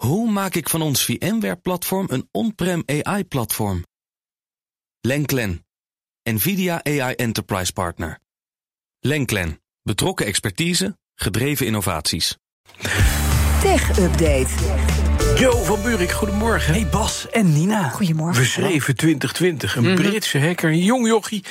Hoe maak ik van ons VMware-platform een on-prem AI-platform? Lenklen, NVIDIA AI Enterprise Partner. Lenklen, betrokken expertise, gedreven innovaties. Tech Update. Jo van Buurik, goedemorgen. Hey Bas en Nina. Goedemorgen. We schreven 2020. Een Britse hacker, een jong jochie,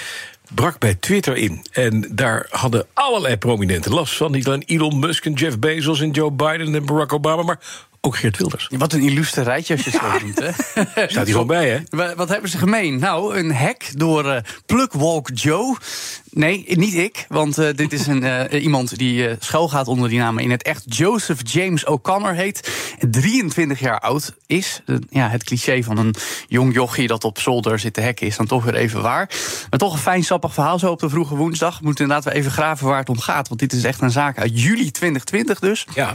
brak bij Twitter in. En daar hadden allerlei prominenten last van. Niet alleen Elon Musk en Jeff Bezos en Joe Biden en Barack Obama... maar ook Geert Wilders. Wat een illustre rijtje als je het zo noemt, hè? Staat hier gewoon bij, hè? Wa- Wat hebben ze gemeen? Nou, een hack door eh Pluckwalk Joe. Nee, niet ik, want eh, dit is een, eh, iemand die eh schuilgaat onder die naam in het echt. Joseph James O'Connor heet. 23 jaar oud is. Ja, het cliché van een jong jochie dat op zolder zit te hacken is dan toch weer even waar. Maar toch een fijn sappig verhaal zo op de vroege woensdag. We moeten inderdaad even graven waar het om gaat. Want dit is echt een zaak uit juli 2020 dus. Ja.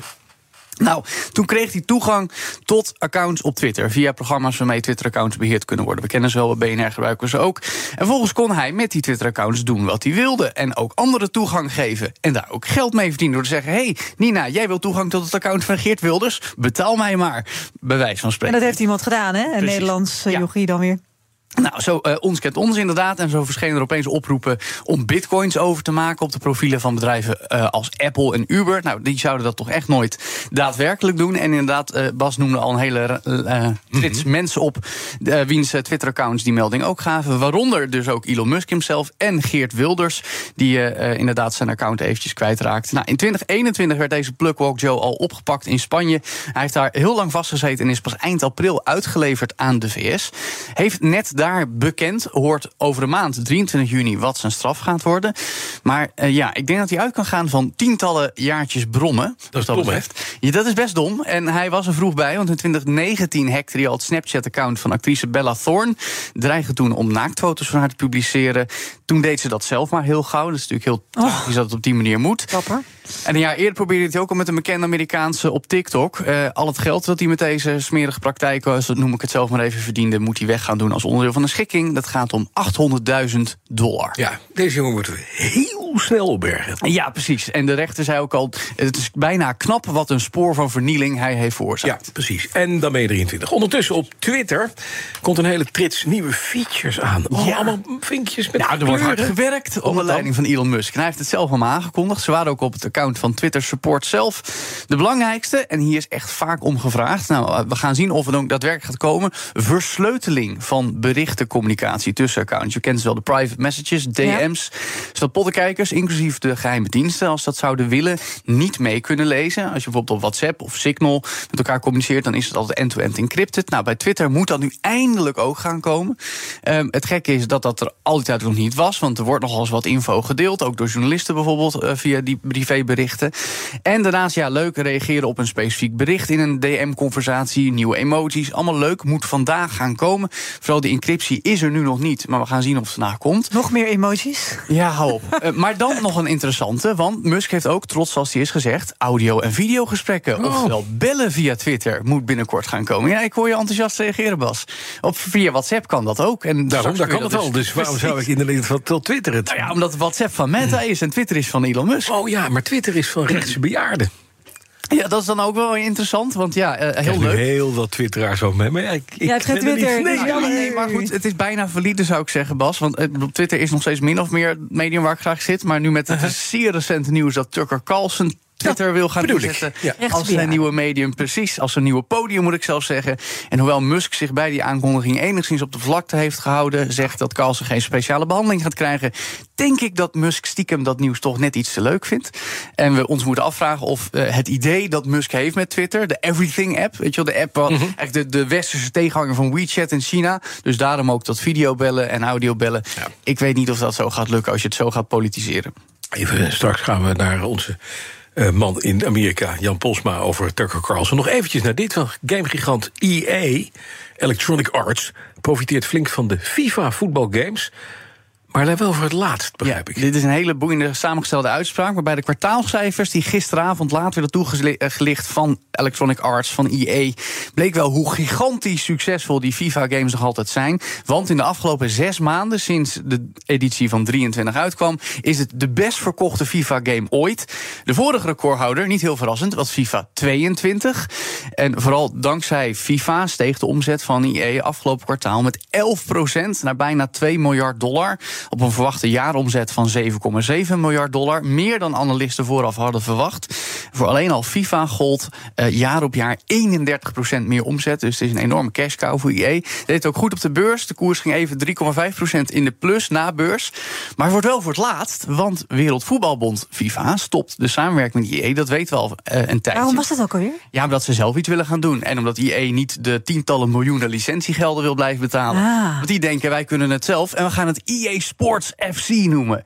Nou, toen kreeg hij toegang tot accounts op Twitter. Via programma's waarmee Twitter-accounts beheerd kunnen worden. We kennen ze wel, bij BNR gebruiken ze ook. En vervolgens kon hij met die Twitter-accounts doen wat hij wilde. En ook anderen toegang geven. En daar ook geld mee verdienen. Door te zeggen: hey, Nina, jij wil toegang tot het account van Geert Wilders? Betaal mij maar. Bij wijze van En spreken. dat heeft iemand gedaan, hè? Een Precies. Nederlands eh, Ja. jochie dan weer. Nou, zo eh, ons kent ons inderdaad. En zo verschenen er opeens oproepen om bitcoins over te maken op de profielen van bedrijven eh, als Apple en Uber. Nou, die zouden dat toch echt nooit daadwerkelijk doen. En inderdaad, eh, Bas noemde al een hele trits mensen op eh, wiens Twitter-accounts die melding ook gaven. Waaronder dus ook Elon Musk himself en Geert Wilders, die inderdaad zijn account eventjes kwijtraakte. Nou, in 2021 werd deze Pluckwalk Joe al opgepakt in Spanje. Hij heeft daar heel lang vastgezeten en is pas eind april uitgeleverd aan de VS. Heeft net daar bekend, hoort over een maand, 23 juni, wat zijn straf gaat worden. Maar eh, ja, ik denk dat hij uit kan gaan van tientallen jaartjes brommen. Dat is wat dom, betreft. Ja, dat is best dom. En hij was er vroeg bij, want in 2019 hackte hij al het Snapchat-account van actrice Bella Thorne. Dreigde toen om naaktfoto's van haar te publiceren. Toen deed ze dat zelf maar heel gauw. Dat is natuurlijk heel tragisch dat het op die manier moet. Dapper. En een jaar eerder probeerde hij het ook al met een bekende Amerikaanse op TikTok. Eh, al het geld dat hij met deze smerige praktijken, zo noem ik het zelf maar even, verdiende, moet hij weg gaan doen als onderdeel van een schikking. Dat gaat om 800.000 dollar. Ja, deze jongen we heel snel opbergen. Ja, precies. En de rechter zei ook al: het is bijna knap wat een spoor van vernieling hij heeft Ja, veroorzaakt. precies. En dan ben je 23. Ondertussen op Twitter komt een hele trits nieuwe features aan. Oh, Ja. allemaal vinkjes met Nou, er wordt hard gewerkt onder leiding van Elon Musk. En hij heeft het zelf allemaal aangekondigd. Ze waren ook op het account van Twitter Support zelf. De belangrijkste, en hier is echt vaak om gevraagd. Nou, we gaan zien of het ook daadwerkelijk gaat komen. Versleuteling van berichtencommunicatie tussen accounts. Je kent ze wel, de private messages, DM's. Zodat inclusief de geheime diensten, als dat zouden willen, niet mee kunnen lezen. Als je bijvoorbeeld op WhatsApp of Signal met elkaar communiceert, dan is het altijd end-to-end encrypted. Nou, bij Twitter moet dat nu eindelijk ook gaan komen. Ehm, het gekke is dat dat er al die tijd nog niet was, want er wordt nogal eens wat info gedeeld, ook door journalisten bijvoorbeeld eh, via die privéberichten. En daarnaast, ja, leuk reageren op een specifiek bericht in een DM-conversatie, nieuwe emojis, allemaal leuk, moet vandaag gaan komen. Vooral de encryptie is er nu nog niet, maar we gaan zien of het vandaag komt. Nog meer emojis. Ja, hou op. Eh, maar dan nog een interessante, want Musk heeft ook, trots zoals hij is gezegd, audio- en videogesprekken. Oftewel bellen via Twitter moet binnenkort gaan komen. Ja, ik hoor je enthousiast reageren, Bas. Op, via WhatsApp kan dat ook. En Daarom, daar kan het al. Dus waarom zou ik inderdaad van tot Twitter het? Nou ja, omdat WhatsApp van Meta is en Twitter is van Elon Musk. Oh ja, maar Twitter is van rechtse bejaarden. Ja, dat is dan ook wel interessant, want ja, eh, Ik heel leuk. heel wat twitteraars over mij. Maar ja, ik, ik Ja, het gaat ben er niet- Twitter. Nee, maar goed, het is bijna valide, zou ik zeggen, Bas. Want eh, op Twitter is nog steeds min of meer het medium waar ik graag zit. Maar nu met het zeer recente nieuws dat Tucker Carlson Twitter wil gaan inzetten Ja. als zijn Rechtsbejaarden. nieuwe medium. Precies, als zijn nieuwe podium moet ik zelf zeggen. En hoewel Musk zich bij die aankondiging enigszins op de vlakte heeft gehouden... zegt dat Carlson geen speciale behandeling gaat krijgen... denk ik dat Musk stiekem dat nieuws toch net iets te leuk vindt. En we ons moeten afvragen of eh, het idee dat Musk heeft met Twitter... de Everything-app, weet je wel, de app... wat eigenlijk de, de westerse tegenhanger van WeChat in China... dus daarom ook dat videobellen en audiobellen. Ja. Ik weet niet of dat zo gaat lukken als je het zo gaat politiseren. Even, straks gaan we naar onze eh, man in Amerika, Jan Posma, over Tucker Carlson. Nog eventjes naar dit van gamegigant EA, Electronic Arts... profiteert flink van de FIFA voetbalgames... Maar wel voor het laatst, begrijp ik. Dit is een hele boeiende samengestelde uitspraak. Waarbij de kwartaalcijfers die gisteravond laat werden toegelicht van Electronic Arts, van EA. bleek wel hoe gigantisch succesvol die FIFA-games nog altijd zijn. Want in de afgelopen zes maanden, sinds de editie van 23 uitkwam. is het de best verkochte FIFA-game ooit. De vorige recordhouder, niet heel verrassend, was FIFA 22. En vooral dankzij FIFA steeg de omzet van EA afgelopen kwartaal met 11% naar bijna 2 miljard dollar. Op een verwachte jaaromzet van 7,7 miljard dollar. Meer dan analisten vooraf hadden verwacht. Voor alleen al FIFA gold uh, jaar op jaar 31% meer omzet. Dus het is een enorme cash cow voor EA. Deed ook goed op de beurs. De koers ging even 3,5% in de plus na beurs. Maar het wordt wel voor het laatst. Want Wereldvoetbalbond FIFA stopt de samenwerking met EA. Dat weet wel uh, een tijdje. Waarom was dat ook alweer? Ja, omdat ze zelf iets willen gaan doen. En omdat EA niet de tientallen miljoenen licentiegelden wil blijven betalen. Ah. Want die denken, wij kunnen het zelf. En we gaan het EA Sports FC noemen.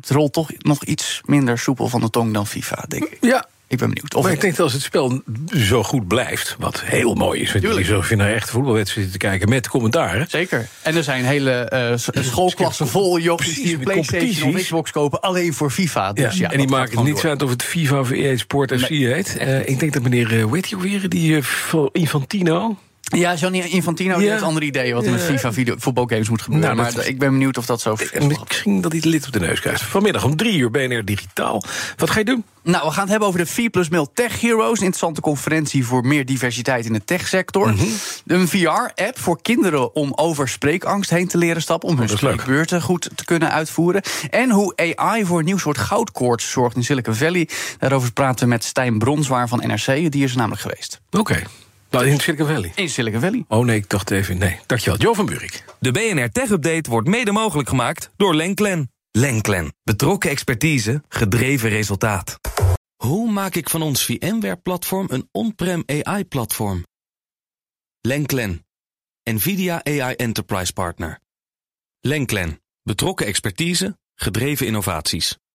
Het rolt toch nog iets minder soepel van de tong dan FIFA, denk ik. Ja, Ik ben benieuwd. Of maar ik denk dat als het spel zo goed blijft, wat heel mooi is, jullie zo je naar echte voetbalwedstrijden te kijken met commentaren. Zeker. En er zijn hele eh, s- schoolklassen vol jochies die een PlayStation of. Xbox kopen alleen voor FIFA. Dus ja, en die maken niets door. uit of het FIFA of EA Sport FC heet. Eh, ik denk dat meneer, uh, alweer, die eh, Infantino. Ja, Gianni Infantino die Ja. heeft andere ideeën wat met Ja. FIFA video, voetbalgames moet gebeuren. Nou, maar is- ik ben benieuwd of dat zo gaat. misschien dat hij het lid op de neus krijgt. Vanmiddag om drie uur BNR Digitaal. Wat ga je doen? Nou, we gaan het hebben over de 4 plus mail Tech Heroes. Een interessante conferentie voor meer diversiteit in de techsector. Mhm. Een VR-app voor kinderen om over spreekangst heen te leren stappen. Om hun is leuk. spreekbeurten goed te kunnen uitvoeren. En hoe AI voor een nieuw soort goudkoorts zorgt in Silicon Valley. Daarover praten we met Stijn Bronswaar van NRC. Die is er namelijk geweest. Oké. Nou, in Silicon Valley. In Silicon Valley. Oh nee, ik dacht even, nee. Dankjewel. Jo van Buurik. De BNR Tech Update wordt mede mogelijk gemaakt door Lenklen. Lenklen. Betrokken expertise, gedreven resultaat. Hoe maak ik van ons VMware-platform een on-prem AI-platform? Lenklen. NVIDIA AI Enterprise Partner. Lenklen. Betrokken expertise, gedreven innovaties.